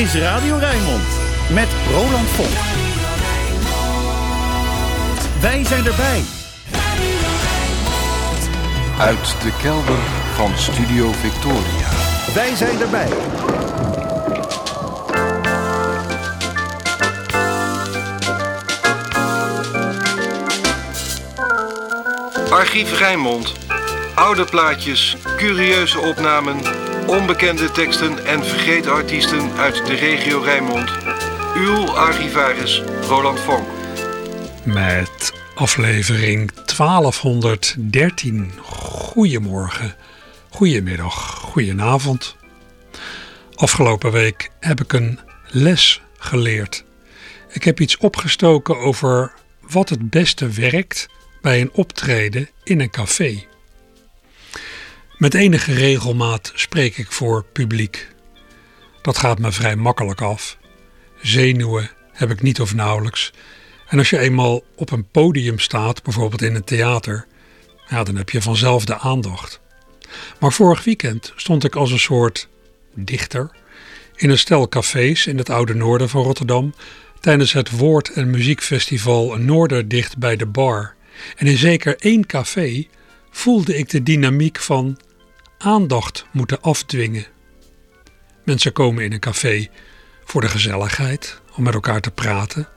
is Radio Rijnmond met Roland Vonk. Wij zijn erbij. Uit de kelder van Studio Victoria. Wij zijn erbij. Archief Rijnmond. Oude plaatjes, curieuze opnamen, onbekende teksten en vergeten artiesten uit de regio Rijnmond. Uw archivaris Roland Vonk. Met aflevering 1213. Goedemorgen, goedemiddag, goedenavond. Afgelopen week heb ik een les geleerd. Ik heb iets opgestoken over wat het beste werkt bij een optreden in een café. Met enige regelmaat spreek ik voor publiek. Dat gaat me vrij makkelijk af. Zenuwen heb ik niet of nauwelijks. En als je eenmaal op een podium staat, bijvoorbeeld in een theater, ja, dan heb je vanzelf de aandacht. Maar vorig weekend stond ik als een soort dichter in een stel cafés in het oude noorden van Rotterdam tijdens het Woord- en Muziekfestival Noorderdicht bij de Bar. En in zeker één café voelde ik de dynamiek van aandacht moeten afdwingen. Mensen komen in een café voor de gezelligheid, om met elkaar te praten.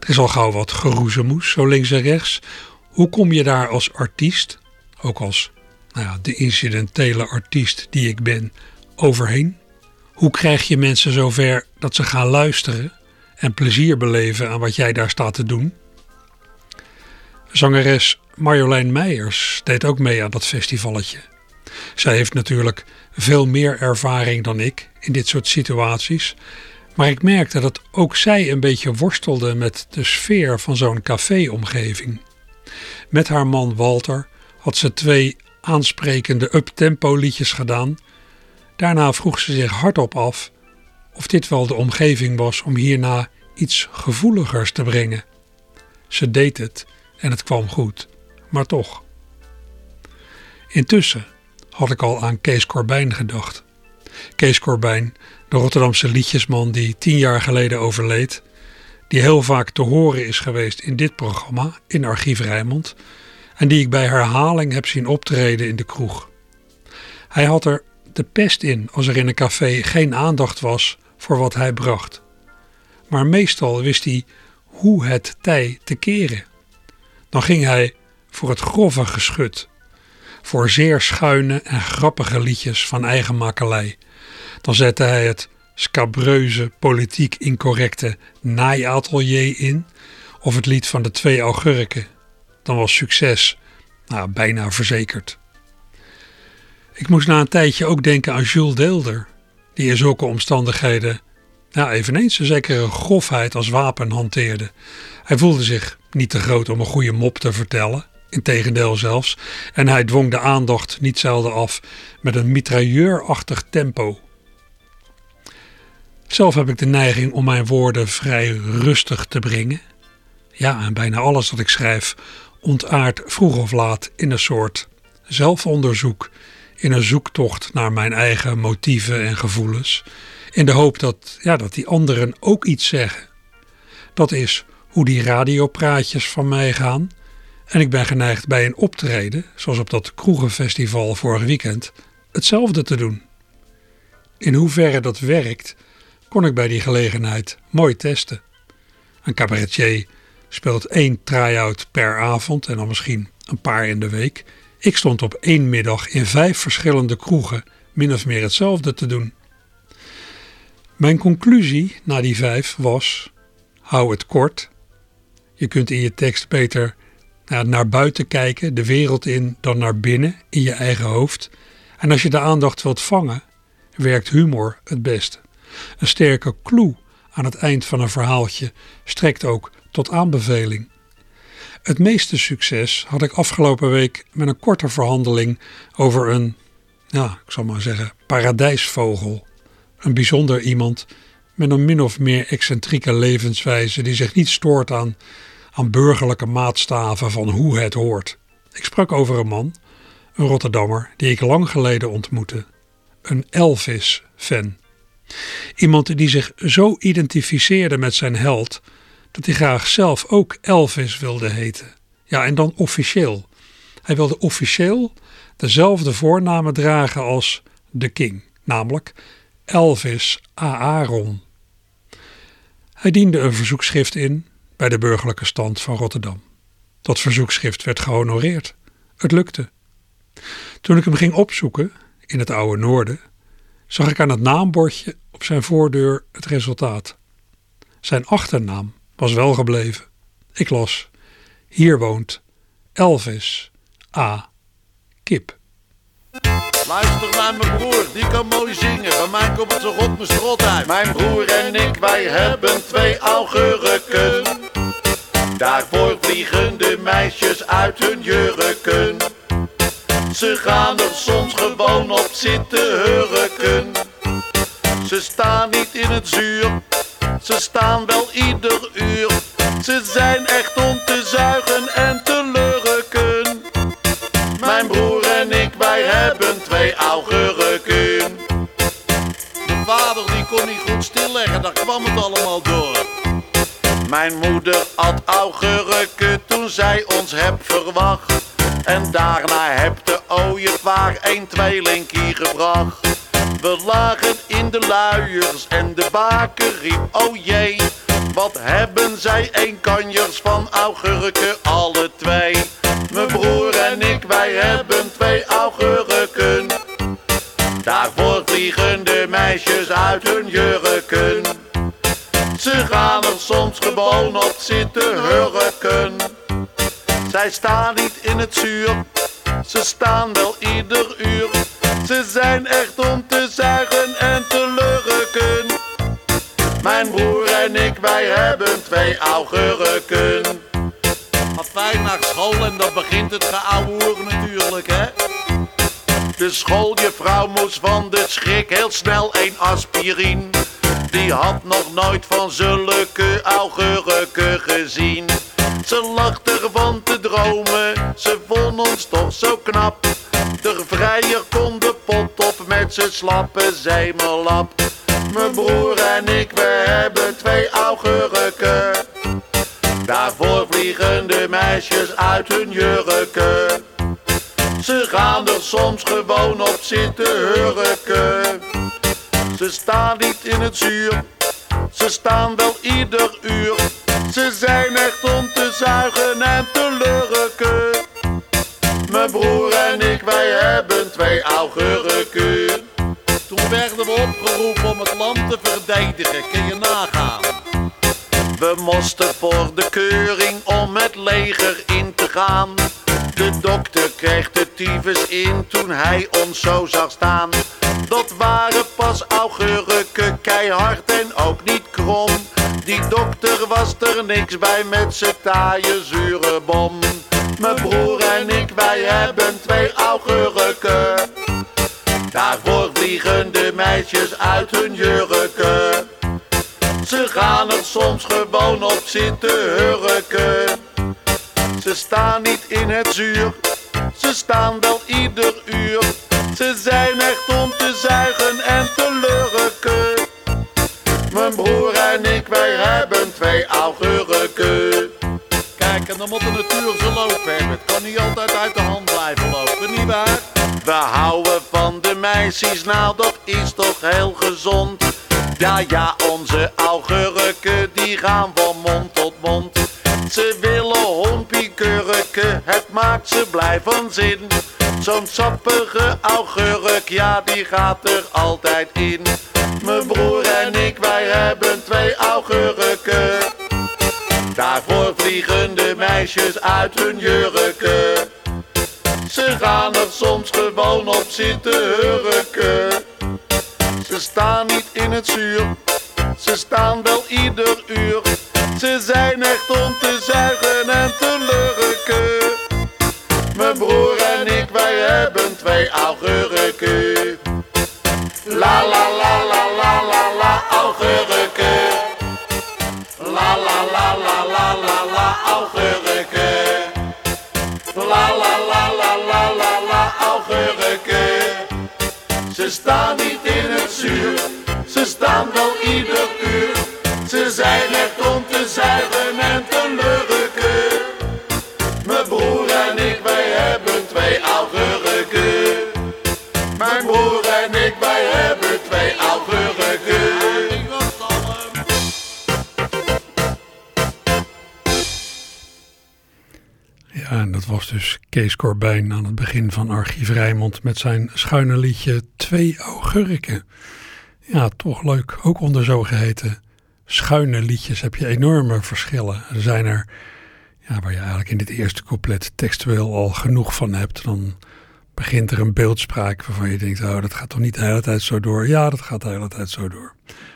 Er is al gauw wat geroezemoes, zo links en rechts. Hoe kom je daar als artiest, ook als nou ja, de incidentele artiest die ik ben, overheen? Hoe krijg je mensen zover dat ze gaan luisteren en plezier beleven aan wat jij daar staat te doen? Zangeres Marjolein Meijers deed ook mee aan dat festivalletje. Zij heeft natuurlijk veel meer ervaring dan ik in dit soort situaties. Maar ik merkte dat ook zij een beetje worstelde met de sfeer van zo'n caféomgeving. Met haar man Walter had ze twee aansprekende uptempo liedjes gedaan. Daarna vroeg ze zich hardop af of dit wel de omgeving was om hierna iets gevoeligers te brengen. Ze deed het en het kwam goed, maar toch. Intussen had ik al aan Kees Corbijn gedacht. Kees Corbijn, de Rotterdamse liedjesman die tien jaar geleden overleed, die heel vaak te horen is geweest in dit programma, in Archief Rijnmond, en die ik bij herhaling heb zien optreden in de kroeg. Hij had er de pest in als er in een café geen aandacht was voor wat hij bracht. Maar meestal wist hij hoe het tij te keren. Dan ging hij voor het grove geschut, voor zeer schuine en grappige liedjes van eigen makelij. Dan zette hij het scabreuze, politiek incorrecte naaiatelier in, of het lied van de twee augurken. Dan was succes nou, bijna verzekerd. Ik moest na een tijdje ook denken aan Jules Deelder, die in zulke omstandigheden nou, eveneens een zekere grofheid als wapen hanteerde. Hij voelde zich niet te groot om een goede mop te vertellen, integendeel zelfs, en hij dwong de aandacht niet zelden af met een mitrailleurachtig tempo. Zelf heb ik de neiging om mijn woorden vrij rustig te brengen. Ja, en bijna alles wat ik schrijf ontaart vroeg of laat in een soort zelfonderzoek, in een zoektocht naar mijn eigen motieven en gevoelens, in de hoop dat, ja, dat die anderen ook iets zeggen. Dat is hoe die radiopraatjes van mij gaan. En ik ben geneigd bij een optreden, zoals op dat kroegenfestival vorig weekend, hetzelfde te doen. In hoeverre dat werkt, kon ik bij die gelegenheid mooi testen. Een cabaretier speelt één try-out per avond en dan misschien een paar in de week. Ik stond op één middag in vijf verschillende kroegen min of meer hetzelfde te doen. Mijn conclusie na die vijf was: hou het kort. Je kunt in je tekst beter naar buiten kijken, de wereld in, dan naar binnen, in je eigen hoofd. En als je de aandacht wilt vangen, werkt humor het beste. Een sterke clue aan het eind van een verhaaltje strekt ook tot aanbeveling. Het meeste succes had ik afgelopen week met een korte verhandeling over een, ja, ik zal maar zeggen, paradijsvogel. Een bijzonder iemand met een min of meer excentrieke levenswijze die zich niet stoort aan, aan burgerlijke maatstaven van hoe het hoort. Ik sprak over een man, een Rotterdammer, die ik lang geleden ontmoette. Een Elvis-fan. Iemand die zich zo identificeerde met zijn held dat hij graag zelf ook Elvis wilde heten. Ja, en dan officieel. Hij wilde officieel dezelfde voornamen dragen als de King, namelijk Elvis Aaron. Hij diende een verzoekschrift in bij de burgerlijke stand van Rotterdam. Dat verzoekschrift werd gehonoreerd. Het lukte. Toen ik hem ging opzoeken in het oude noorden, zag ik aan het naambordje op zijn voordeur het resultaat. Zijn achternaam was wel gebleven. Ik las: Hier woont Elvis A. Kip. Luister naar mijn broer, die kan mooi zingen. Bij mij komt het zo rot mijn strot uit. Mijn broer en ik, wij hebben twee augurken. Daarvoor vliegen de meisjes uit hun jurken. Ze gaan er soms gewoon op zitten hurken. Ze staan niet in het zuur, ze staan wel ieder uur. Ze zijn echt om te zuigen en te lurken. Mijn broer wij hebben twee augurken. De vader die kon niet goed stilleggen, daar kwam het allemaal door. Mijn moeder at augurken toen zij ons heb verwacht. En daarna heb de ooievaar een tweelinkie gebracht. We lagen in de luiers en de baker riep, oh jee. Wat hebben zij een kanjers van augurken, alle twee. Mijn broer en ik, wij hebben twee augurken. Daarvoor vliegen de meisjes uit hun jurken. Ze gaan er soms gewoon op zitten hurken. Zij staan niet in het zuur, ze staan wel ieder uur. Ze zijn echt om te zuigen en te lurken. Mijn broer en ik, wij hebben twee augurken. Gaat fijn naar school en dan begint het geouwehoer natuurlijk, hè? De schooljuffrouw moest van de schrik heel snel een aspirine. Die had nog nooit van zulke augurken gezien. Ze lag ervan te dromen, ze vond ons toch zo knap. De vrijer kon de pot op met z'n slappe zeemelap. Mijn broer en ik, we hebben twee augurken. Daarvoor vliegen de meisjes uit hun jurken. Ze gaan er soms gewoon op zitten hurken. Ze staan niet in het zuur, ze staan wel ieder uur. Ze zijn echt om te zuigen en te lurken. Mijn broer en ik, wij hebben twee augurken. Toen werden we opgeroepen om het land te verdedigen, kun je nagaan. We moesten voor de keuring om het leger in te gaan. De dokter kreeg de tyfus in toen hij ons zo zag staan. Dat waren pas augurken, keihard en ook niet krom. Die dokter was er niks bij met z'n taaie zure bom. Mijn broer en ik, wij hebben twee augurken. Daarvoor vliegen de meisjes uit hun jurken. Ze gaan er soms gewoon op zitten hurken. Ze staan niet in het zuur, ze staan wel ieder uur. Ze zijn echt om te zuigen en te lurken. Mijn broer en ik, wij hebben twee augurken. Kijk, en dan moet de natuur zo lopen. Het kan niet altijd uit de hand blijven lopen, niet waar? We houden van de meisjes, nou dat is toch heel gezond. Ja, ja, onze augurken die gaan van mond tot mond. Ze willen hompiekurken, het maakt ze blij van zin. Zo'n sappige augurk, ja die gaat er altijd in. Mijn broer en ik, wij hebben twee augurken. Daarvoor vliegen de meisjes uit hun jurken. Ze gaan er soms gewoon op zitten hurken. Ze staan niet in het zuur, ze staan wel ieder uur. Ze zijn echt om zuigen en te. Mijn broer en ik, wij hebben twee augurken. La la la la la la la augurken. La la la la la la la augurken. La la la la la la la augurken. Ze staan niet in het zuur, ze staan zijn echt om te zuigen en dat was dus Kees Corbijn aan het begin van Archief Rijmond met zijn schuine liedje Twee Augurken. Ja, toch leuk. Ook onder zogeheten schuine liedjes heb je enorme verschillen. Er zijn er, ja, waar je eigenlijk in dit eerste couplet textueel al genoeg van hebt. Dan begint er een beeldspraak waarvan je denkt, oh, dat gaat toch niet de hele tijd zo door? Ja, dat gaat de hele tijd zo door.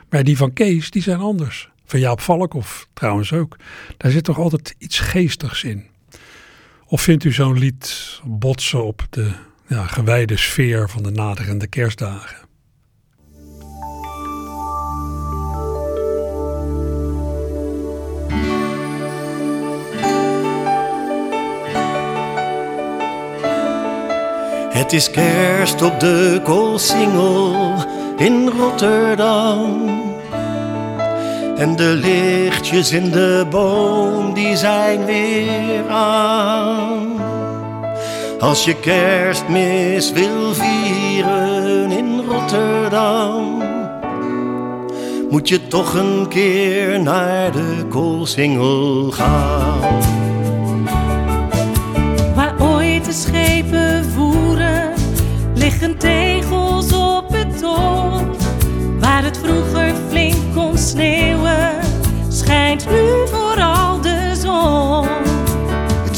Maar die van Kees, die zijn anders. Van Jaap Valkhoff trouwens ook. Daar zit toch altijd iets geestigs in. Of vindt u zo'n lied botsen op de ja, gewijde sfeer van de naderende kerstdagen? Het is kerst op de Koolsingel in Rotterdam. En de lichtjes in de boom die zijn weer aan. Als je kerstmis wil vieren in Rotterdam, moet je toch een keer naar de Koolsingel gaan. Waar ooit de schepen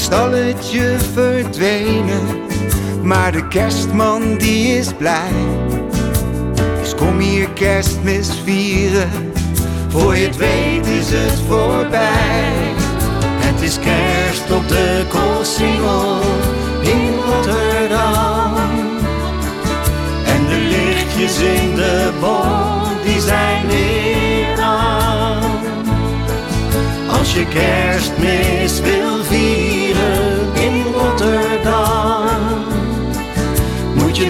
stalletje verdwenen, maar de kerstman die is blij. Dus kom hier kerstmis vieren, voor je het weet is het voorbij. Het is kerst op de Koolsingel in Rotterdam. En de lichtjes in de boom, die zijn weer aan. Als je kerstmis wil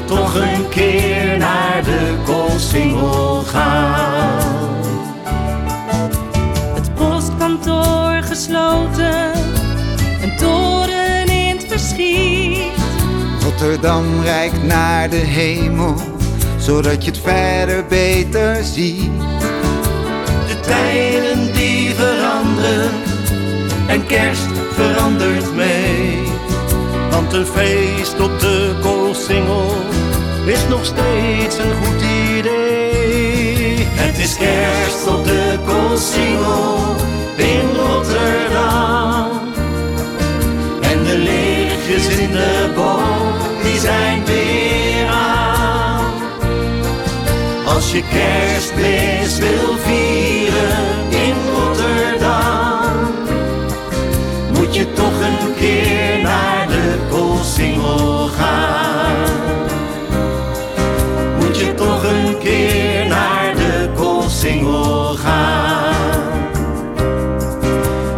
toch een keer naar de Koolsingel gaan. Het postkantoor gesloten, een toren in het verschiet. Rotterdam reikt naar de hemel, zodat je het verder beter ziet. De tijden die veranderen en kerst verandert mee. Want een feest op de Koolsingel is nog steeds een goed idee. Het is kerst op de Koolsingel in Rotterdam. En de lichtjes in de boom, die zijn weer aan. Als je kerstmis wil vieren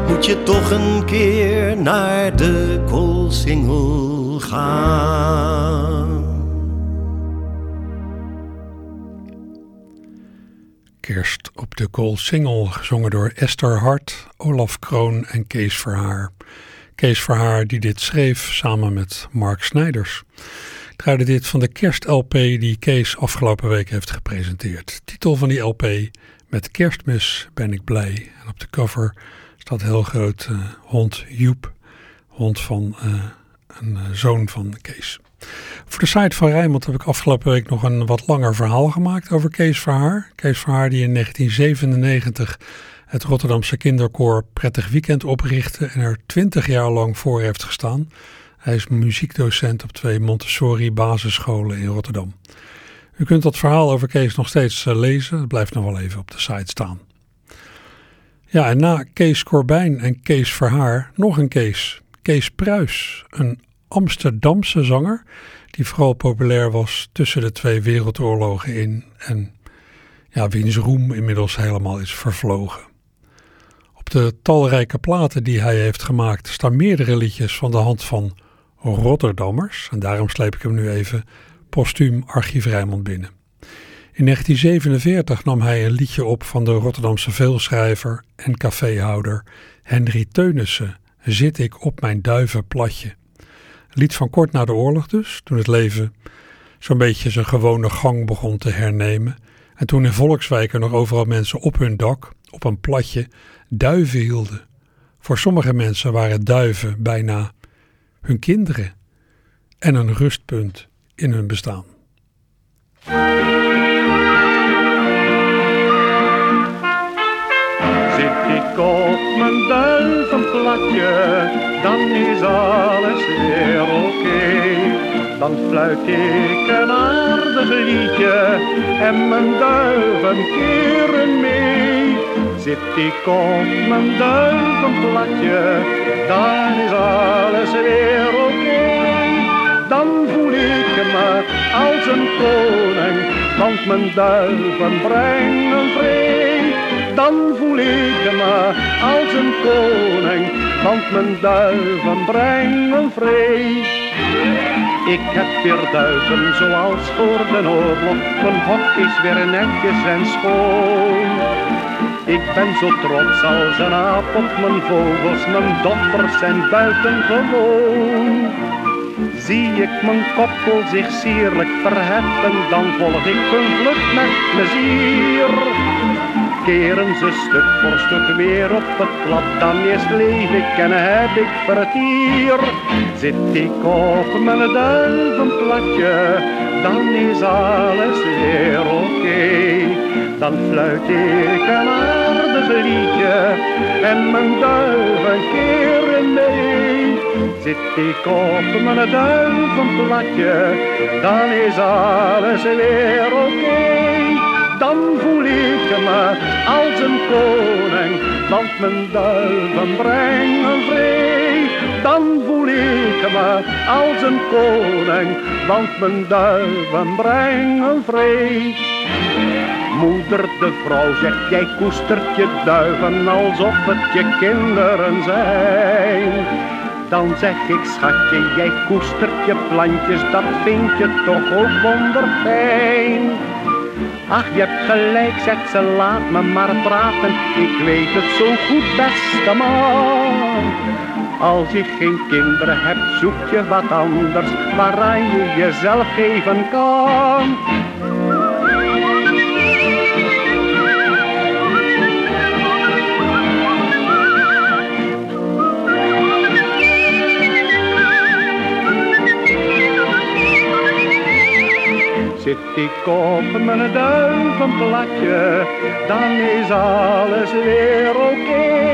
Moet je toch een keer naar de Koolsingel gaan. Kerst op de Koolsingel, gezongen door Esther Hart, Olaf Kroon en Kees Verhaar. Kees Verhaar die dit schreef samen met Mark Snijders. Draaide dit van de kerst-LP die Kees afgelopen week heeft gepresenteerd. Titel van die LP, Met kerstmis ben ik blij. En op de cover staat heel groot eh, hond Joep, hond van eh, een eh, zoon van Kees. Voor de site van Rijnmond heb ik afgelopen week nog een wat langer verhaal gemaakt over Kees Verhaar. Kees Verhaar die in 1997 het Rotterdamse kinderkoor Prettig Weekend oprichtte en er 20 jaar lang voor heeft gestaan. Hij is muziekdocent op twee Montessori basisscholen in Rotterdam. U kunt dat verhaal over Kees nog steeds eh, lezen. Het blijft nog wel even op de site staan. Ja, en na Kees Corbijn en Kees Verhaar nog een Kees. Kees Pruis, een Amsterdamse zanger die vooral populair was tussen de twee wereldoorlogen in en ja, wiens roem inmiddels helemaal is vervlogen. Op de talrijke platen die hij heeft gemaakt staan meerdere liedjes van de hand van Rotterdammers en daarom sleep ik hem nu even postuum Archief Rijnmond binnen. In 1947 nam hij een liedje op van de Rotterdamse veelschrijver en caféhouder Henry Teunissen, Zit ik op mijn duivenplatje. Lied van kort na de oorlog dus, toen het leven zo'n beetje zijn gewone gang begon te hernemen. En toen in Volkswijken nog overal mensen op hun dak, op een platje, duiven hielden. Voor sommige mensen waren duiven bijna hun kinderen en een rustpunt in hun bestaan. Zit ik op mijn duivenplatje, dan is alles weer oké. Dan fluit ik een aardig liedje en mijn duiven keren mee. Zit ik op mijn duivenplatje, dan is alles weer oké. Dan voel ik me als een koning, want mijn duiven brengen vrede. Dan voel ik me als een koning, want mijn duiven brengen vrede. Ik heb weer duiven zoals voor de oorlog, mijn hok is weer netjes en schoon. Ik ben zo trots als een aap op mijn vogels, mijn dochters zijn buitengewoon. Zie ik mijn koppel zich sierlijk verheffen, dan volg ik hun vlucht met plezier. Keren ze stuk voor stuk weer op het plat, dan eerst leef ik en heb ik vertier. Zit ik op mijn duivenplatje, dan is alles weer oké. Dan fluit ik een aardig liedje en mijn duiven keren mee. Zit ik op mijn duivenplatje, dan is alles weer oké. Dan voel ik me als een koning, want mijn duiven brengen vrede. Dan voel ik me als een koning, want mijn duiven brengen vrede. Moeder de vrouw zegt, jij koestert je duiven alsof het je kinderen zijn. Dan zeg ik, schatje, jij koestert je plantjes, dat vind je toch ook wonderfijn. Ach, je hebt gelijk, zegt ze, laat me maar praten. Ik weet het zo goed, beste man. Als je geen kinderen hebt, zoek je wat anders, waaraan je jezelf geven kan. Zit ik op mijn duivenplatje, dan is alles weer oké.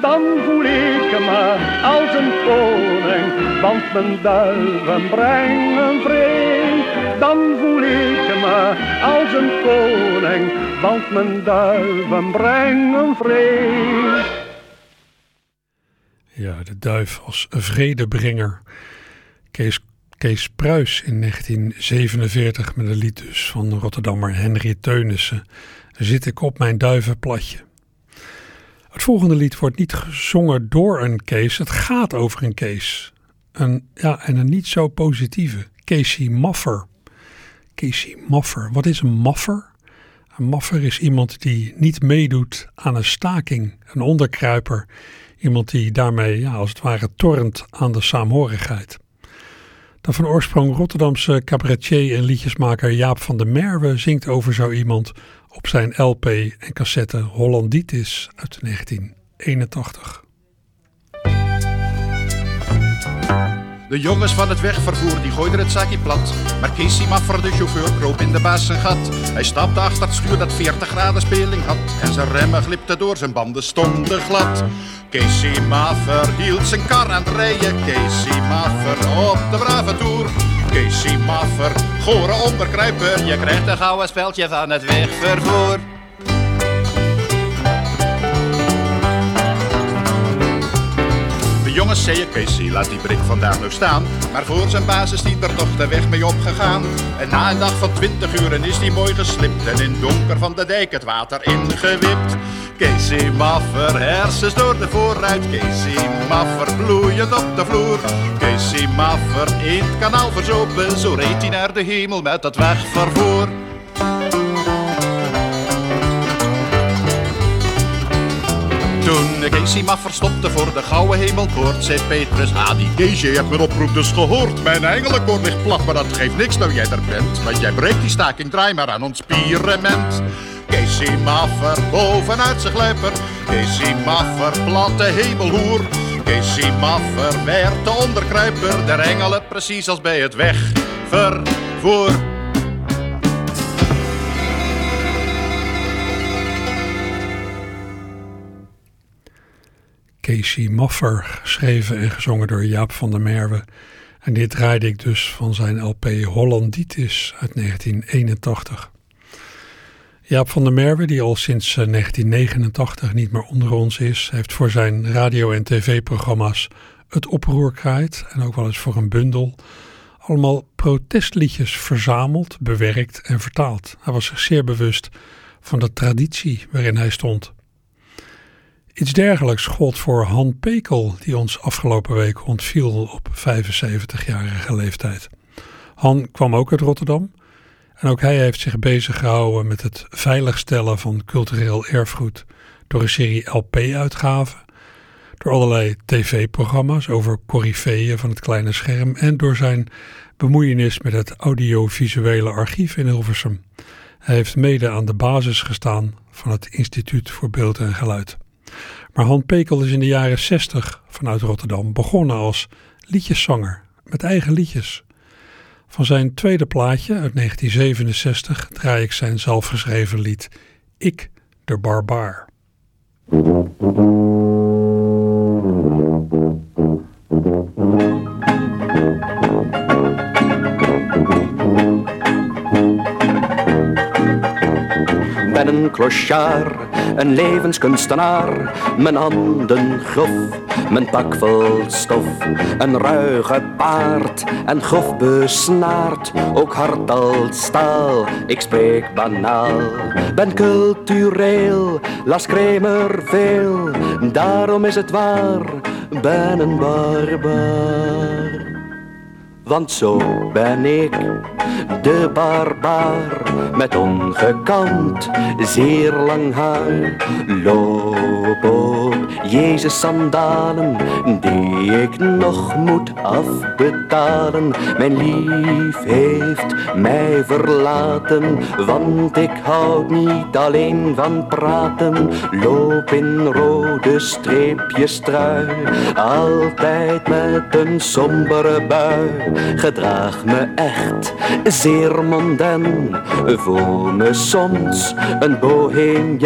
Dan voel ik me als een koning, want mijn duiven brengen vrede. Dan voel ik me als een koning, want mijn duiven brengen vrede. Ja, de duif als vredebrenger. Kees Kees Pruis in 1947 met een lied dus van Rotterdammer Henry Teunissen. Zit ik op mijn duivenplatje. Het volgende lied wordt niet gezongen door een Kees, het gaat over een Kees. Een, ja, en een niet zo positieve, Casey Maffer. Casey Maffer, wat is een maffer? Een maffer is iemand die niet meedoet aan een staking, een onderkruiper. Iemand die daarmee, ja, als het ware, torrent aan de saamhorigheid. De van oorsprong Rotterdamse cabaretier en liedjesmaker Jaap van der Merwe zingt over zo iemand op zijn LP en cassette Hollanditis uit 1981. De jongens van het wegvervoer die gooiden het zakje plat. Maar Casey Maffer, de chauffeur, kroop in de baas zijn gat. Hij stapte achter het stuur dat 40 graden speling had. En zijn remmen glipten door, zijn banden stonden glad. Casey Maffer hield zijn kar aan het rijden. Casey Maffer op de brave toer. Casey Maffer, gore onderkruiper. Je krijgt een gouden speldje van het wegvervoer. De zeiden Casey, laat die brik vandaag nog staan. Maar voor zijn baas is die er toch de weg mee opgegaan. En na een dag van twintig uren is die mooi geslipt. En in donker van de dijk het water ingewipt. Casey Maffer, hersens door de voorruit. Casey Maffer, bloeiend op de vloer. Casey Maffer, in het kanaal verzopen. Zo reed hij naar de hemel met dat wegvervoer. Toen Casey maar verstopte voor de gouden hemelpoort, zei Petrus, ah die Casey heeft mijn oproep dus gehoord. Mijn engelenkoor ligt plat, maar dat geeft niks nou jij er bent. Want jij breekt die staking, draai maar aan ons spierement. Casey Maffer, bovenuit zijn glijper. Casey Maffer, platte hemelhoer. Casey Maffer werd de onderkruiper der engelen, precies als bij het wegvervoer. Casey Maffer, geschreven en gezongen door Jaap van der Merwe. En dit draaide ik dus van zijn LP Hollanditis uit 1981. Jaap van der Merwe, die al sinds 1989 eh, niet meer onder ons is, heeft voor zijn radio- en tv-programma's Het Oproer Kraait en ook wel eens voor een bundel allemaal protestliedjes verzameld, bewerkt en vertaald. Hij was zich zeer bewust van de traditie waarin hij stond. Iets dergelijks gold voor Han Pekel, die ons afgelopen week ontviel op 75-jarige leeftijd. Han kwam ook uit Rotterdam en ook hij heeft zich bezig gehouden met het veiligstellen van cultureel erfgoed door een serie LP-uitgaven, door allerlei tv-programma's over coryfeeën van het kleine scherm en door zijn bemoeienis met het audiovisuele archief in Hilversum. Hij heeft mede aan de basis gestaan van het Instituut voor Beeld en Geluid. Maar Han Pekel is in de jaren 60 vanuit Rotterdam begonnen als liedjeszanger met eigen liedjes. Van zijn tweede plaatje uit 1967 draai ik zijn zelfgeschreven lied Ik de Barbaar. Ben een clochard, een levenskunstenaar. Mijn handen grof, mijn pak vol stof. Een ruige paard en grof besnaard. Ook hard als staal, ik spreek banaal. Ben cultureel, las kremer veel. Daarom is het waar, ben een barbaar. Want zo ben ik, de barbaar, met ongekant, zeer lang haar. Loop op Jezus sandalen, die ik nog moet afbetalen. Mijn lief heeft mij verlaten, want ik houd niet alleen van praten. Loop in rode streepjes trui, altijd met een sombere bui gedraag me echt zeer mondain. Voel me soms een bohemien.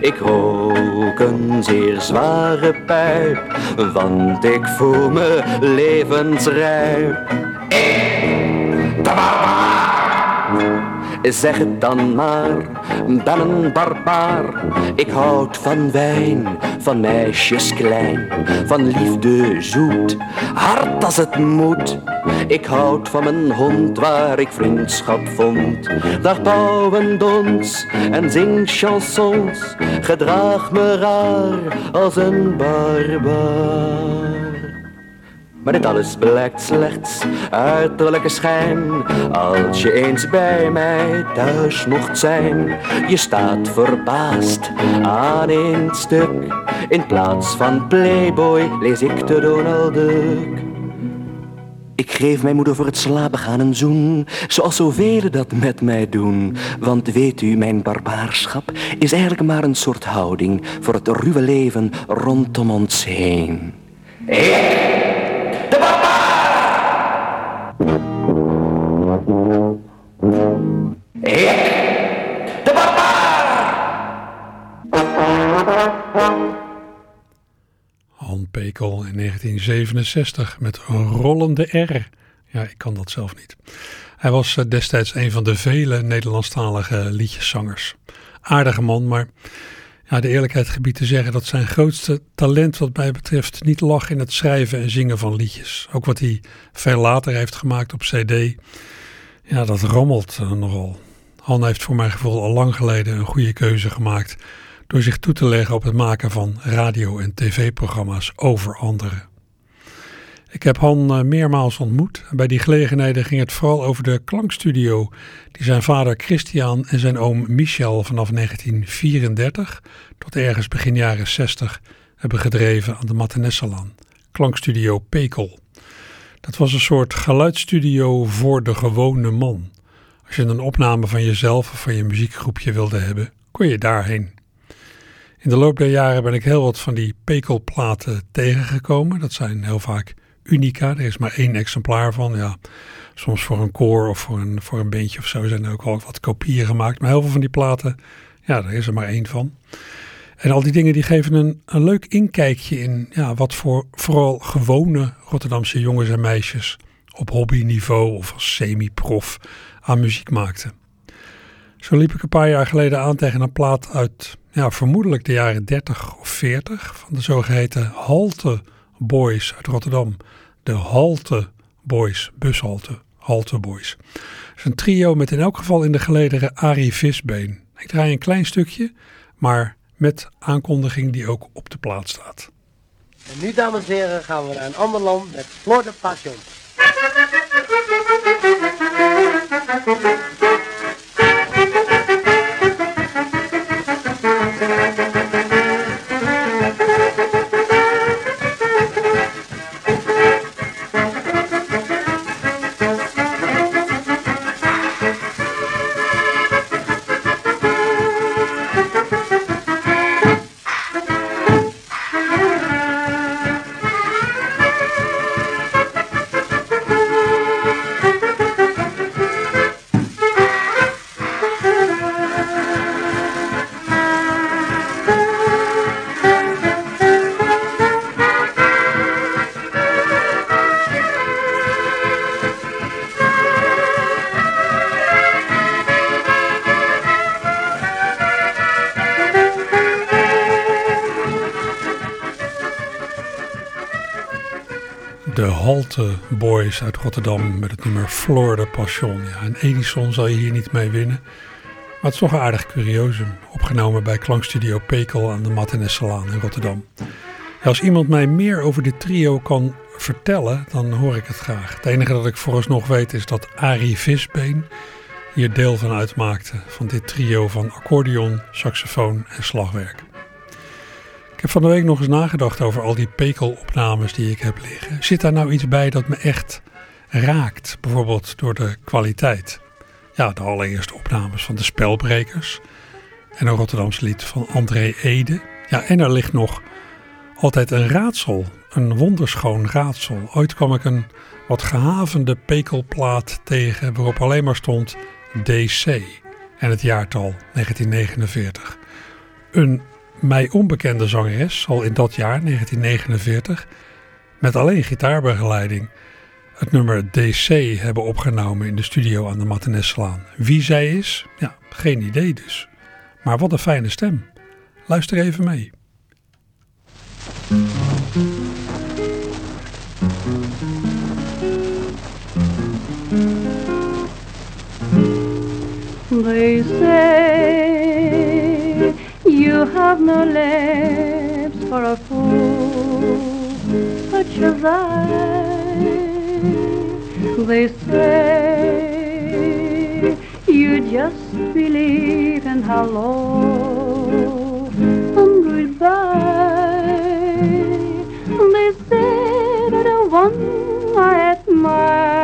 Ik rook een zeer zware pijp, want ik voel me levensrijp. Zeg het dan maar, ben een barbaar. Ik houd van wijn, van meisjes klein, van liefde zoet, hard als het moet. Ik houd van mijn hond waar ik vriendschap vond. Dag pauw en dons en zing chansons. Gedraag me raar als een barbaar. Maar dit alles blijkt slechts uiterlijke schijn. Als je eens bij mij thuis mocht zijn, je staat verbaasd aan een stuk. In plaats van Playboy lees ik de Donald Duck. Ik geef mijn moeder voor het slapen gaan een zoen, zoals zoveel dat met mij doen. Want weet u, mijn barbaarschap is eigenlijk maar een soort houding voor het ruwe leven rondom ons heen. In 1967 met rollende R. Ja, ik kan dat zelf niet. Hij was eh, destijds een van de vele Nederlandstalige liedjeszangers. Aardige man, maar ja, de eerlijkheid gebied te zeggen dat zijn grootste talent wat mij betreft niet lag in het schrijven en zingen van liedjes. Ook wat hij veel later heeft gemaakt op cd, ja, dat rommelt eh, nogal. Han heeft voor mijn gevoel al lang geleden een goede keuze gemaakt door zich toe te leggen op het maken van radio- en tv-programma's over anderen. Ik heb Han eh, meermaals ontmoet. Bij die gelegenheden ging het vooral over de klankstudio die zijn vader Christian en zijn oom Michel vanaf 1934 tot ergens begin jaren 60 hebben gedreven aan de Mattenesselaan. Klankstudio Pekel. Dat was een soort geluidsstudio voor de gewone man. Als je een opname van jezelf of van je muziekgroepje wilde hebben, kon je daarheen. In de loop der jaren ben ik heel wat van die pekelplaten tegengekomen. Dat zijn heel vaak unica. Er is maar één exemplaar van. Ja, soms voor een koor of voor een, voor een bandje of zo zijn er ook wel wat kopieën gemaakt. Maar heel veel van die platen, ja, daar is er maar één van. En al die dingen die geven een, een leuk inkijkje in ja, wat voor vooral gewone Rotterdamse jongens en meisjes op hobbyniveau of als semi-prof aan muziek maakten. Zo liep ik een paar jaar geleden aan tegen een plaat uit ja, vermoedelijk de jaren 30 of 40 van de zogeheten Halte Boys uit Rotterdam. De Halte Boys, bushalte, Halte Boys. Het is een trio met in elk geval in de gelederen Arie Visbeen. Ik draai een klein stukje, maar met aankondiging die ook op de plaat staat. En nu, dames en heren, gaan we naar een ander land met Flor de Passion. De Halte Boys uit Rotterdam met het nummer Florida Passion. Ja, een Edison zal je hier niet mee winnen. Maar het is toch een aardig curiosum. Opgenomen bij Klankstudio Pekel aan de Mattenesselaan in Rotterdam. Als iemand mij meer over dit trio kan vertellen, dan hoor ik het graag. Het enige dat ik vooralsnog weet is dat Arie Visbeen hier deel van uitmaakte. Van dit trio van accordeon, saxofoon en slagwerk. Ik heb van de week nog eens nagedacht over al die pekelopnames die ik heb liggen. Zit daar nou iets bij dat me echt raakt? Bijvoorbeeld door de kwaliteit. Ja, de allereerste opnames van de Spelbrekers. En een Rotterdamse lied van André Ede. Ja, en er ligt nog altijd een raadsel. Een wonderschoon raadsel. Ooit kwam ik een wat gehavende pekelplaat tegen waarop alleen maar stond DC. En het jaartal 1949. Een mij onbekende zangeres zal in dat jaar, 1949, met alleen gitaarbegeleiding het nummer DC hebben opgenomen in de studio aan de Matteneslaan. Wie zij is? Ja, geen idee dus. Maar wat een fijne stem. Luister even mee. Have no lips for a fool such as I. They say you just believe in hello and goodbye. They say that the one I admire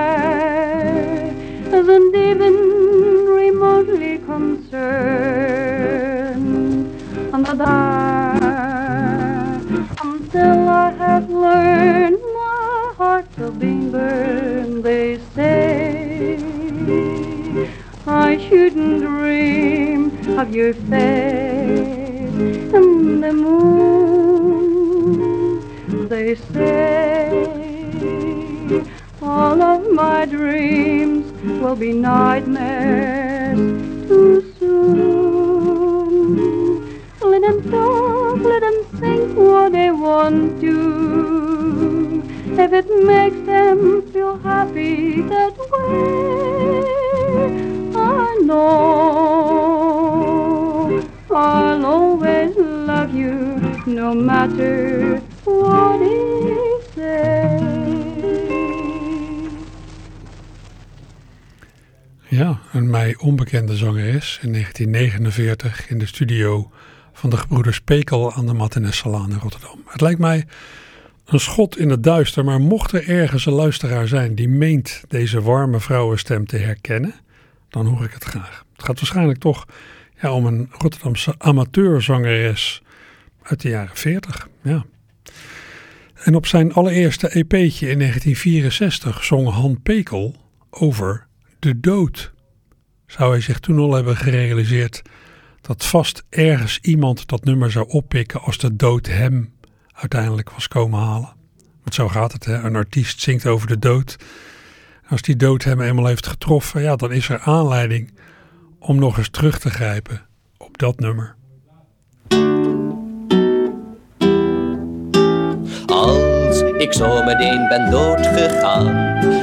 of your face and the moon. They say all of my dreams will be nightmares too soon. Let them talk, let them think what they want to. If it makes Ja, een mij onbekende zangeres in 1949 in de studio van de gebroeders Pekel aan de Martinez-Salaan in Rotterdam. Het lijkt mij een schot in het duister, maar mocht er ergens een luisteraar zijn die meent deze warme vrouwenstem te herkennen, dan hoor ik het graag. Het gaat waarschijnlijk toch ja, om een Rotterdamse amateurzangeres uit de jaren 40. Ja. En op zijn allereerste EP'tje in 1964 zong Han Pekel over de dood. Zou hij zich toen al hebben gerealiseerd dat vast ergens iemand dat nummer zou oppikken als de dood hem uiteindelijk was komen halen? Want zo gaat het, hè? een artiest zingt over de dood. Als die dood hem eenmaal heeft getroffen, ja, dan is er aanleiding om nog eens terug te grijpen op dat nummer. Ik zo meteen ben doodgegaan,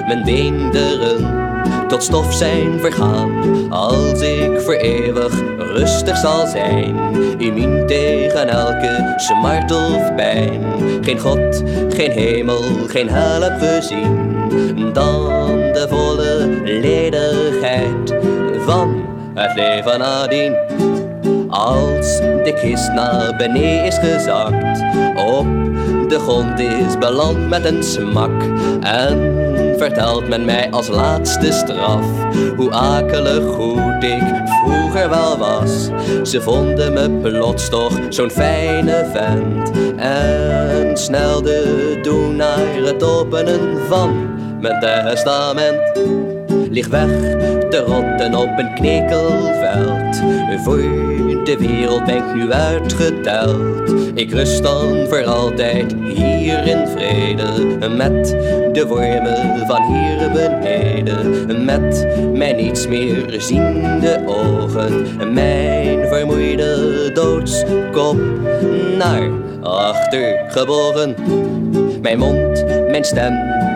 mijn beenderen tot stof zijn vergaan. Als ik voor eeuwig rustig zal zijn, immuun tegen elke smart of pijn. Geen God, geen hemel, geen hel heb gezien, dan de volle ledigheid van het leven nadien. Als de kist naar beneden is gezakt, op de grond is beland met een smak. En vertelt men mij als laatste straf hoe akelig goed ik vroeger wel was. Ze vonden me plots toch zo'n fijne vent en snelde doen naar het openen van mijn testament. Lig weg te rotten op een knekelveld. Voor de wereld ben ik nu uitgeteld. Ik rust dan voor altijd hier in vrede. Met de wormen van hier beneden. Met mijn niets meer ziende ogen. Mijn vermoeide doodskop naar achter gebogen. Mijn mond, mijn stem,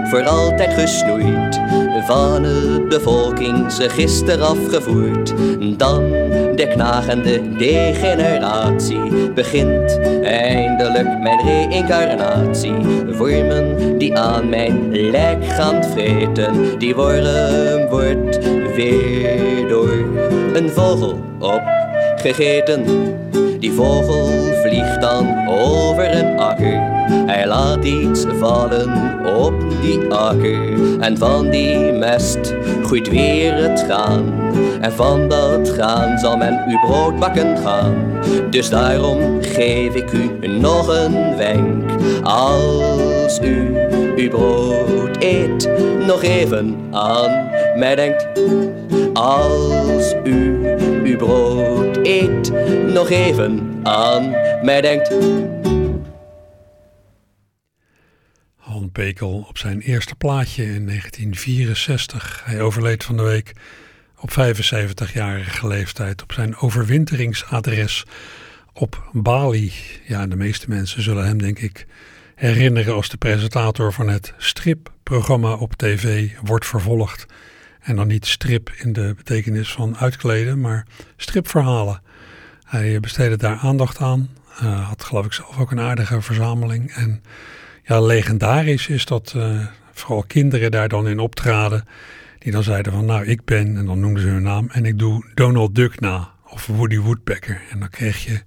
voor altijd gesnoeid van het bevolkingsregister afgevoerd. Dan de knagende degeneratie begint eindelijk mijn reïncarnatie. Vormen die aan mijn lijk gaan vreten, die worm wordt weer door een vogel opgegeten. Die vogel vliegt dan over een akker. Hij laat iets vallen op die akker. En van die mest groeit weer het gaan. En van dat gaan zal men uw brood bakken gaan. Dus daarom geef ik u nog een wenk. Als u uw brood eet, nog even aan mij denkt. Als u uw brood eet, nog even aan mij denkt. Han Pekel op zijn eerste plaatje in 1964. Hij overleed van de week op 75-jarige leeftijd op zijn overwinteringsadres op Bali. Ja, de meeste mensen zullen hem denk ik herinneren als de presentator van het stripprogramma op tv wordt vervolgd. En dan niet strip in de betekenis van uitkleden, maar stripverhalen. Hij besteedde daar aandacht aan. Uh, had geloof ik zelf ook een aardige verzameling. En ja, legendarisch is dat uh, vooral kinderen daar dan in optraden. Die dan zeiden van nou ik ben, en dan noemden ze hun naam. En ik doe Donald Duck na. Of Woody Woodpecker. En dan kreeg je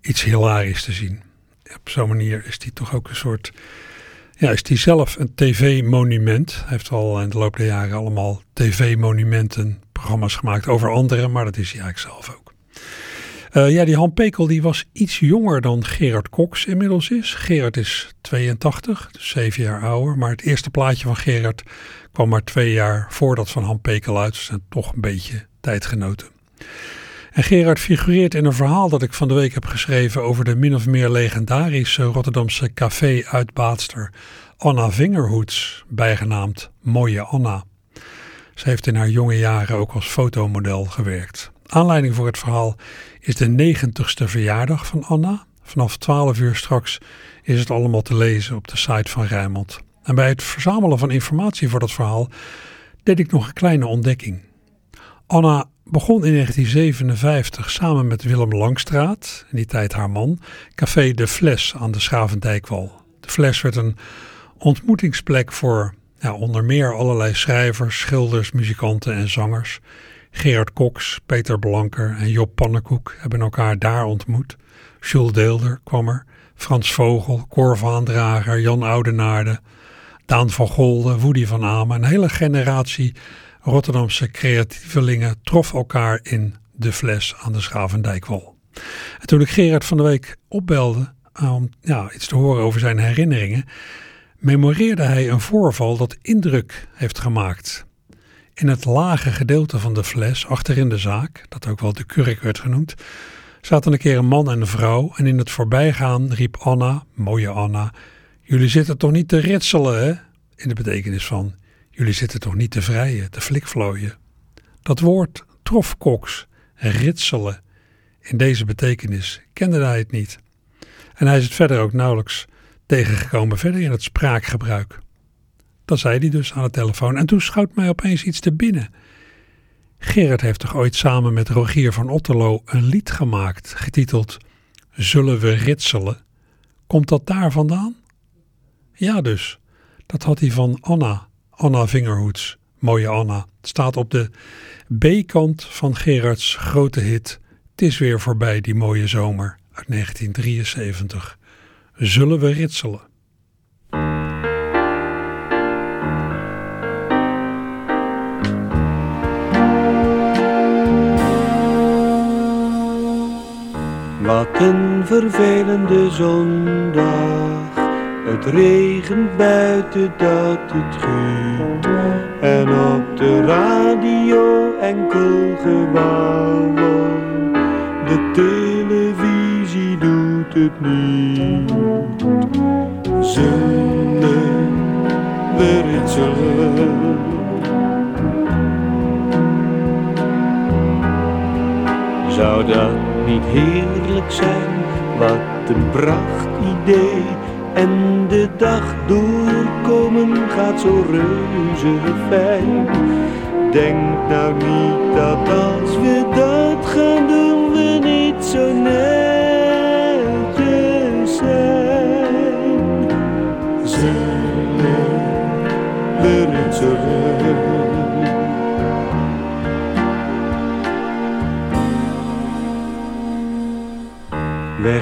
iets hilarisch te zien. Op zo'n manier is die toch ook een soort ja, is hij zelf een tv-monument. Hij heeft al in de loop der jaren allemaal tv-monumenten, programma's gemaakt over anderen, maar dat is hij eigenlijk zelf ook. Uh, ja, die Han Pekel die was iets jonger dan Gerard Cox inmiddels is. Gerard is 82, dus zeven jaar ouder. Maar het eerste plaatje van Gerard kwam maar twee jaar voor dat van Han Pekel uit. Dus zijn toch een beetje tijdgenoten. En Gerard figureert in een verhaal dat ik van de week heb geschreven over de min of meer legendarische Rotterdamse café-uitbaatster Anna Vingerhoets, bijgenaamd Mooie Anna. Ze heeft in haar jonge jaren ook als fotomodel gewerkt. Aanleiding voor het verhaal is de 90ste verjaardag van Anna. Vanaf 12 uur straks is het allemaal te lezen op de site van Rijmond. En bij het verzamelen van informatie voor dat verhaal deed ik nog een kleine ontdekking. Anna begon in 1957 samen met Willem Langstraat, in die tijd haar man, Café De Fles aan de Schavendijkwal. De Fles werd een ontmoetingsplek voor ja, onder meer allerlei schrijvers, schilders, muzikanten en zangers. Gerard Cox, Peter Blanker en Job Pannenkoek hebben elkaar daar ontmoet. Jules Deelder kwam er, Frans Vogel, Cor Vaandrager, Jan Oudenaarde, Daan van Golde, Woody van Amen. Een hele generatie Rotterdamse creatievelingen trof elkaar in de fles aan de Schavendijkwal. En toen ik Gerard van de Week opbelde om ja, iets te horen over zijn herinneringen, memoreerde hij een voorval dat indruk heeft gemaakt. In het lage gedeelte van de fles, achterin de zaak, dat ook wel de kurk werd genoemd, zaten een keer een man en een vrouw en in het voorbijgaan riep Anna, mooie Anna, jullie zitten toch niet te ritselen, hè? In de betekenis van, jullie zitten toch niet te vrijen, te flikvlooien. Dat woord trof Cox, ritselen. In deze betekenis kende hij het niet. En hij is het verder ook nauwelijks tegengekomen verder in het spraakgebruik. Dat zei hij dus aan de telefoon. En toen schoot mij opeens iets te binnen. Gerard heeft toch ooit samen met Rogier van Otterlo een lied gemaakt, getiteld Zullen we ritselen? Komt dat daar vandaan? Ja dus, dat had hij van Anna, Anna Vingerhoets, mooie Anna. Het staat op de B-kant van Gerards grote hit Het is weer voorbij die mooie zomer uit 1973. Zullen we ritselen? Wat een vervelende zondag. Het regent buiten dat het giet. En op de radio enkel gewauwel. De televisie doet het niet. Zullen we ritselen? Zou dat niet heerlijk zijn? Wat een pracht idee. En de dag doorkomen gaat zo reuze fijn. Denk nou niet dat als we dat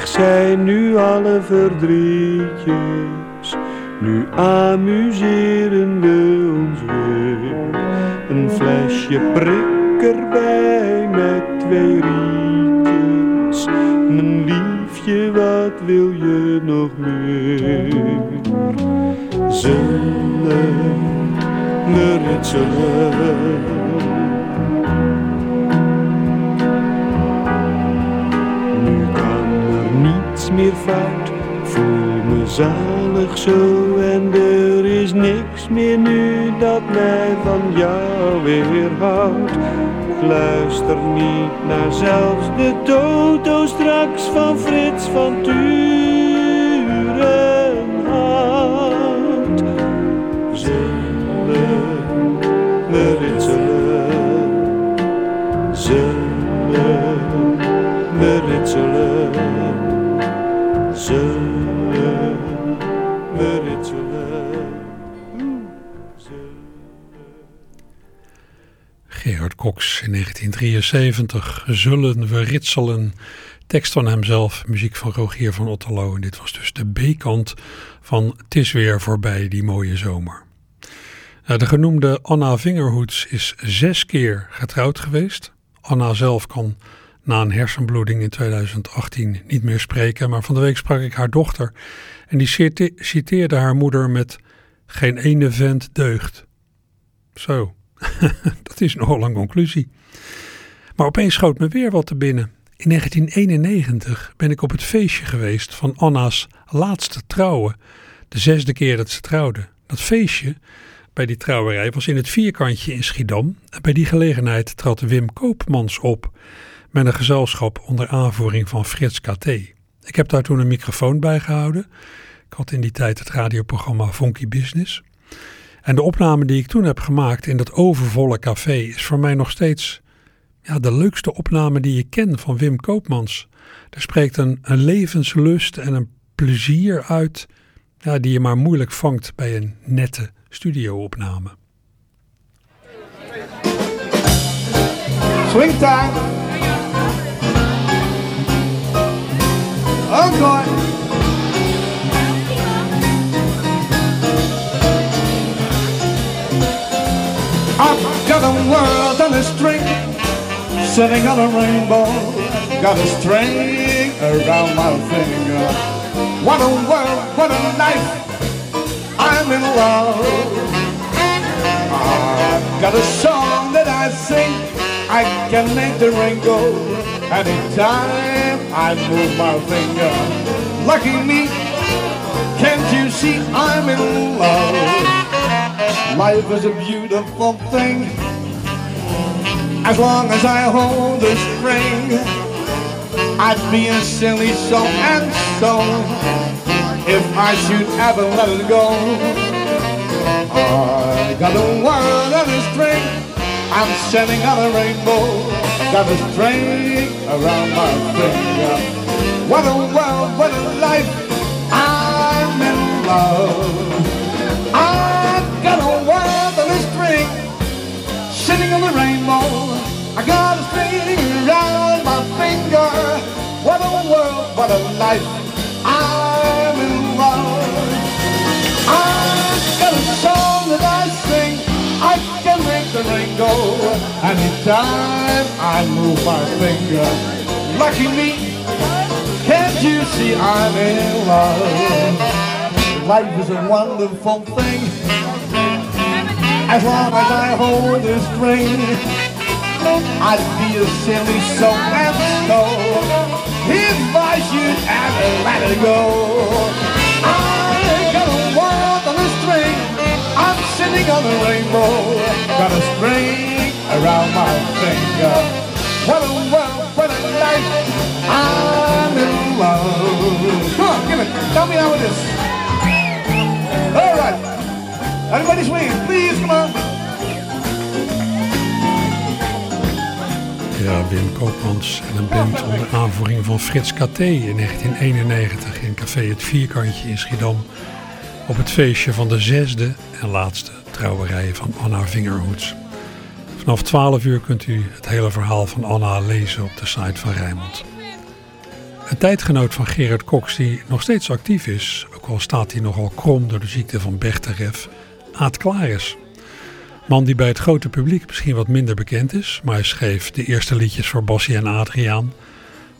Weg zijn nu alle verdrietjes, nu amuseren we ons weer. Een flesje prik erbij met twee rietjes. Mijn liefje, wat wil je nog meer? Zullen we ritselen? Meer fout. Voel me zalig zo en er is niks meer nu dat mij van jou weerhoudt. Ik luister niet naar zelfs de toto straks van Frits van Turenhout. In 1973. Zullen we ritselen? Tekst van hemzelf, muziek van Rogier van Otterlo. En dit was dus de B-kant van Het is weer voorbij die mooie zomer. Nou, de genoemde Anna Vingerhoets is zes keer getrouwd geweest. Anna zelf kan na een hersenbloeding in 2018 niet meer spreken. Maar van de week sprak ik haar dochter en die citeerde haar moeder met geen ene vent deugt. Zo, dat is nogal een conclusie. Maar opeens schoot me weer wat te binnen. In 1991 ben ik op het feestje geweest van Anna's laatste trouwen. De zesde keer dat ze trouwde. Dat feestje bij die trouwerij was in het vierkantje in Schiedam. En bij die gelegenheid trad Wim Koopmans op met een gezelschap onder aanvoering van Frits KT. Ik heb daar toen een microfoon bij gehouden. Ik had in die tijd het radioprogramma Funky Business. En de opname die ik toen heb gemaakt in dat overvolle café is voor mij nog steeds ja, de leukste opname die ik ken van Wim Koopmans. Er spreekt een, levenslust en een plezier uit die je maar moeilijk vangt bij een nette studioopname. Swing time. Oh God. I've got a world on a string, sitting on a rainbow. Got a string around my finger. What a world, what a life. I'm in love. I've got a song that I sing. I can make the rain go anytime I move my finger. Lucky me, can't you see I'm in love? Life is a beautiful thing. As long as I hold this ring I'd be a silly so and so if I should ever let it go. I got a world on a string. I'm sending out a rainbow. Got a string around my finger. What a world, what a life. I'm in love. Rainbow. I got a string around my finger. What a world, what a life. I'm in love. I've got a song that I sing. I can make the rain go anytime I move my finger. Lucky me, can't you see I'm in love? Life is a wonderful thing. As long as I hold this string, I'd be a silly so and so if I should ever let it go. I got a world on a string. I'm sitting on a rainbow. Got a string around my finger. What a world, what a life. I'm in love. Come on, give it. Tell me how it is. Everybody swing, please, come on. Ja, Wim Koopmans en een band onder aanvoering van Frits Katé in 1991 in café Het Vierkantje in Schiedam. Op het feestje van de zesde en laatste trouwerij van Anna Vingerhoets. Vanaf 12 uur kunt u het hele verhaal van Anna lezen op de site van Rijnmond. Een tijdgenoot van Gerard Cox die nog steeds actief is, ook al staat hij nogal krom door de ziekte van Bechterew, Aad Klaris. Man die bij het grote publiek misschien wat minder bekend is, maar hij schreef de eerste liedjes voor Bassie en Adriaan.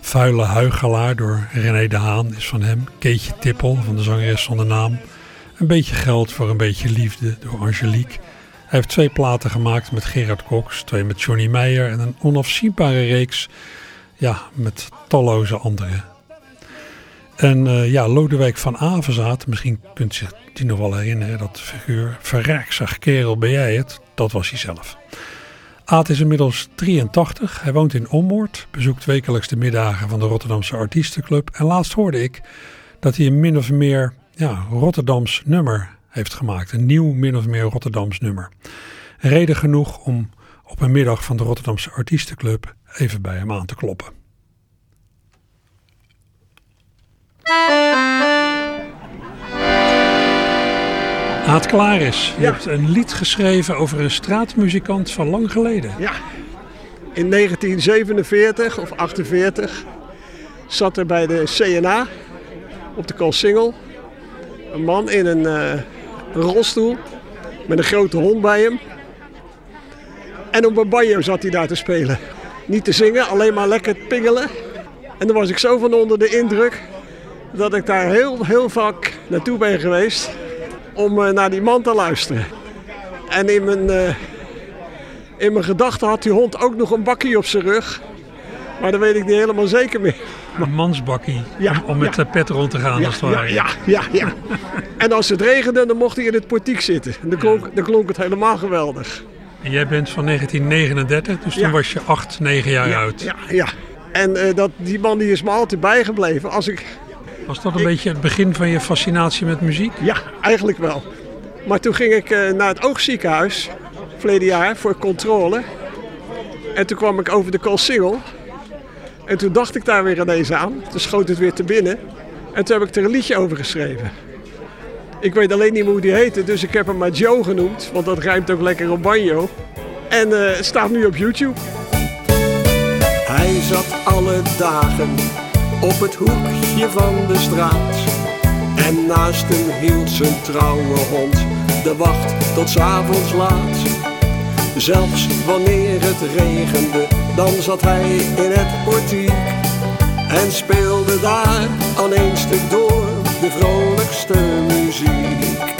Vuile Huigelaar door René de Haan is van hem. Keetje Tippel van de zangeres zonder naam. Een beetje geld voor een beetje liefde door Angelique. Hij heeft twee platen gemaakt met Gerard Cox, twee met Johnny Meijer en een onafzienbare reeks ja, met talloze anderen. En uh, ja, Lodewijk van Avenzaat, misschien kunt zich die nog wel herinneren, dat figuur. Verrijk, zag kerel, ben jij het? Dat was hij zelf. Aad is inmiddels 83, hij woont in Ommoord, bezoekt wekelijks de middagen van de Rotterdamse Artiestenclub. En laatst hoorde ik dat hij een min of meer ja, Rotterdams nummer heeft gemaakt. Een nieuw min of meer Rotterdams nummer. Reden genoeg om op een middag van de Rotterdamse Artiestenclub even bij hem aan te kloppen. Aad Klaris, je Ja. hebt een lied geschreven over een straatmuzikant van lang geleden. Ja. In 1947 of 48 zat er bij de CNA op de Koolsingel een man in een eh, rolstoel met een grote hond bij hem. En op een banjo zat hij daar te spelen. Niet te zingen, alleen maar lekker pingelen. En dan was ik zo van onder de indruk dat ik daar heel, heel vaak naartoe ben geweest om eh, naar die man te luisteren. En in mijn, eh, in mijn gedachten had die hond ook nog een bakkie op zijn rug. Maar dat weet ik niet helemaal zeker meer. Een mansbakkie Ja, om met ja. de pet rond te gaan Ja, als het ware. ja, ja, ja. En als het regende, dan mocht hij in het portiek zitten. En dan klonk, dan klonk het helemaal geweldig. En jij bent van 1939, dus toen was je 8, 9 jaar ja, oud. Ja, ja. En eh, dat, die man die is me altijd bijgebleven. Als ik, Was dat een beetje het begin van je fascinatie met muziek? ja, eigenlijk wel. Maar toen ging ik eh, naar het oogziekenhuis, verleden jaar, voor controle. En toen kwam ik over de Koolsingel. En toen dacht ik daar weer ineens aan. Toen schoot het weer te binnen. En toen heb ik er een liedje over geschreven. Ik weet alleen niet meer hoe die heette, dus ik heb hem maar Joe genoemd. Want dat rijmt ook lekker op banjo. En eh, het staat nu op YouTube. Hij zat alle dagen op het hoekje van de straat. En naast hem hield zijn trouwe hond de wacht tot 's avonds laat. Zelfs wanneer het regende, dan zat hij in het portiek. En speelde daar aan één stuk door de vrolijkste muziek.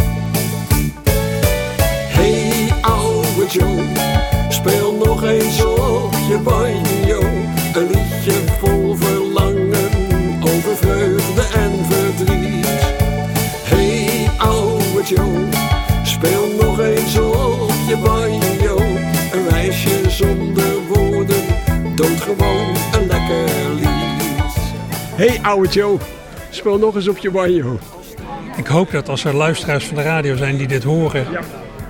Hey ouwe Joe, speel nog eens op je banjo. Een liedje vol speel nog eens op je banjo. Een wijsje zonder woorden, toont gewoon een lekker lied. Hey ouwe Joe, speel nog eens op je banjo. Ik hoop dat als er luisteraars van de radio zijn die dit horen,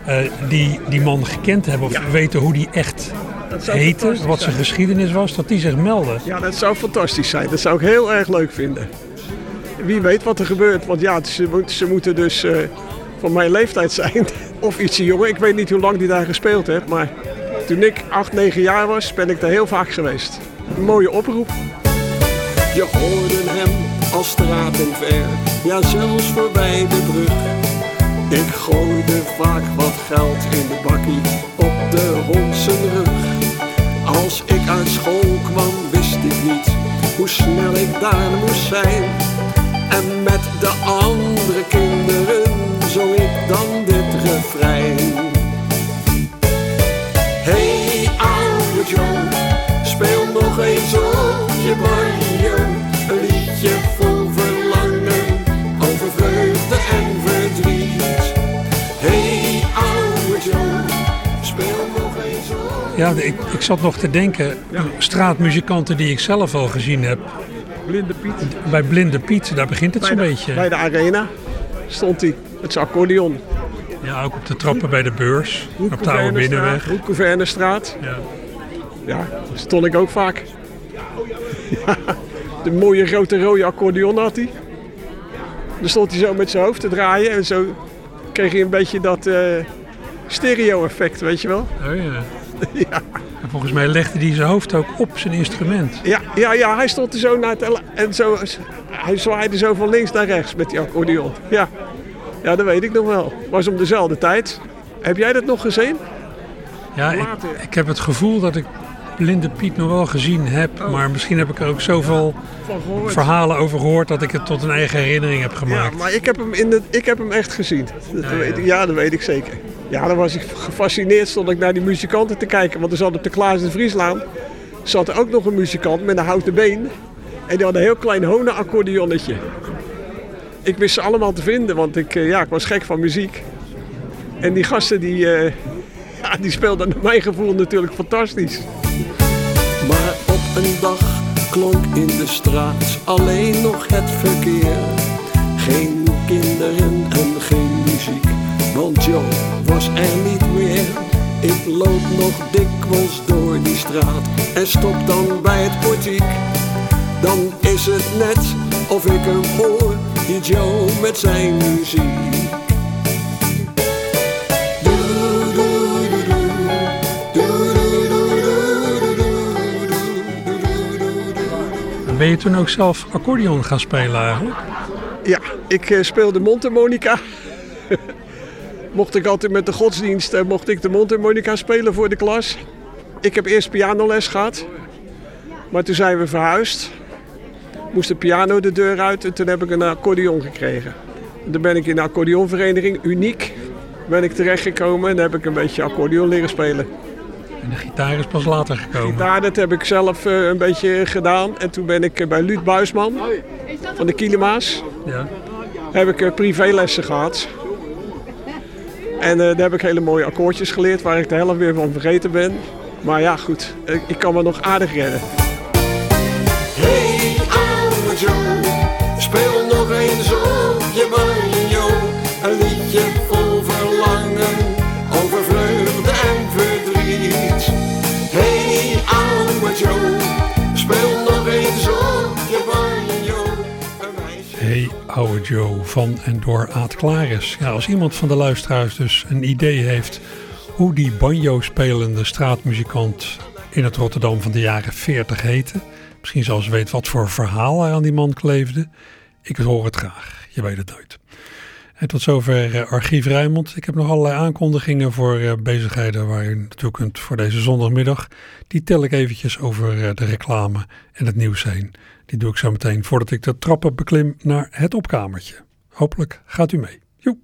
eh, die die man gekend hebben of weten hoe die echt heette, wat zijn geschiedenis was, dat die zich melden. Ja, dat zou fantastisch zijn. Dat zou ik heel erg leuk vinden. Wie weet wat er gebeurt. Want ja, ze, ze moeten dus eh, van mijn leeftijd zijn. Of ietsje jonger. Ik weet niet hoe lang die daar gespeeld heeft. Maar toen ik 8, 9 jaar was, ben ik daar heel vaak geweest. Mooie oproep. Je hoorde hem als straten ver. Ja, zelfs voorbij de brug. Ik gooide vaak wat geld in de bakkie op de hond zijn rug. Als ik uit school kwam, wist ik niet hoe snel ik daar moest zijn. En met de andere kinderen zong ik dan dit refrein. Hey oude Joe, speel nog eens op je banjo. Een liedje vol verlangen over vreugde en verdriet. Hey oude Joe, speel nog eens op. Ja, ik, ik zat nog te denken, straatmuzikanten die ik zelf al gezien heb. Blinde Piet. Bij Blinde Piet, daar begint het zo'n beetje. Bij de arena stond hij, het accordeon. Ja, ook op de trappen bij de beurs, op de oude binnenweg. Hoekcouvernestraat. Ja. Ja, daar stond ik ook vaak. Ja, de mooie grote rode accordeon had hij. Dan stond hij zo met zijn hoofd te draaien en zo kreeg hij een beetje dat eh, stereo-effect, weet je wel. Oh ja. ja. En volgens mij legde hij zijn hoofd ook op zijn instrument. Ja, ja, ja, hij stond er zo naar het en zo, hij zwaaide zo van links naar rechts met die accordeon. Ja, ja dat weet ik nog wel. Was om dezelfde tijd. Heb jij dat nog gezien? Ja, ik, ik heb het gevoel dat ik Blinde Piet nog wel gezien heb, maar misschien heb ik er ook zoveel verhalen over gehoord dat ik het tot een eigen herinnering heb Ja, gemaakt. maar ik heb hem, in de, ik heb hem echt gezien. Dat Ja, weet ja. ik, ja, dat weet ik zeker. Ja, dan was ik gefascineerd, stond ik naar die muzikanten te kijken. Want er zat op de Klaas de Vrieslaan zat er ook nog een muzikant met een houten been. En die had een heel klein honen-accordeonnetje. Ik wist ze allemaal te vinden, want ik, eh, ja, ik was gek van muziek. En die gasten die, eh, ja, die speelden naar mijn gevoel natuurlijk fantastisch. Maar op een dag klonk in de straat alleen nog het verkeer. Geen kinderen en geen muziek, want Joe was er niet meer. Ik loop nog dikwijls door die straat en stop dan bij het portiek. Dan is het net of ik hem hoor, die Joe met zijn muziek. Ben je toen ook zelf accordeon gaan spelen eigenlijk? Ja, ik eh, speelde mondharmonica. mocht ik altijd met de godsdienst, eh, mocht ik de mondharmonica spelen voor de klas. Ik heb eerst pianoles gehad, maar toen zijn we verhuisd. Moest de piano de deur uit en toen heb ik een accordeon gekregen. En toen ben ik in de accordeonvereniging, uniek, ben ik terechtgekomen en heb ik een beetje accordeon leren spelen. En de gitaar is pas later gekomen. Daar, dat heb ik zelf eh, een beetje gedaan. En toen ben ik eh, bij Luut Buisman van de Kilima's. Ja. Heb ik eh, privélessen gehad. En daar heb ik hele mooie akkoordjes geleerd waar ik de helft weer van vergeten ben. Maar ja, goed. Ik, ik kan me nog aardig redden. Oude Joe van en door Aad Klaris. Ja, als iemand van de luisteraars dus een idee heeft hoe die banjo-spelende straatmuzikant in het Rotterdam van de jaren 40 heette. Misschien zelfs weet wat voor verhaal er aan die man kleefde. Ik hoor het graag, je weet het nooit. En tot zover uh, Archief Rijnmond. Ik heb nog allerlei aankondigingen voor uh, bezigheden waar je naartoe kunt voor deze zondagmiddag. Die tel ik eventjes over uh, de reclame en het nieuws heen. Die doe ik zo meteen voordat ik de trappen beklim naar het opkamertje. Hopelijk gaat u mee.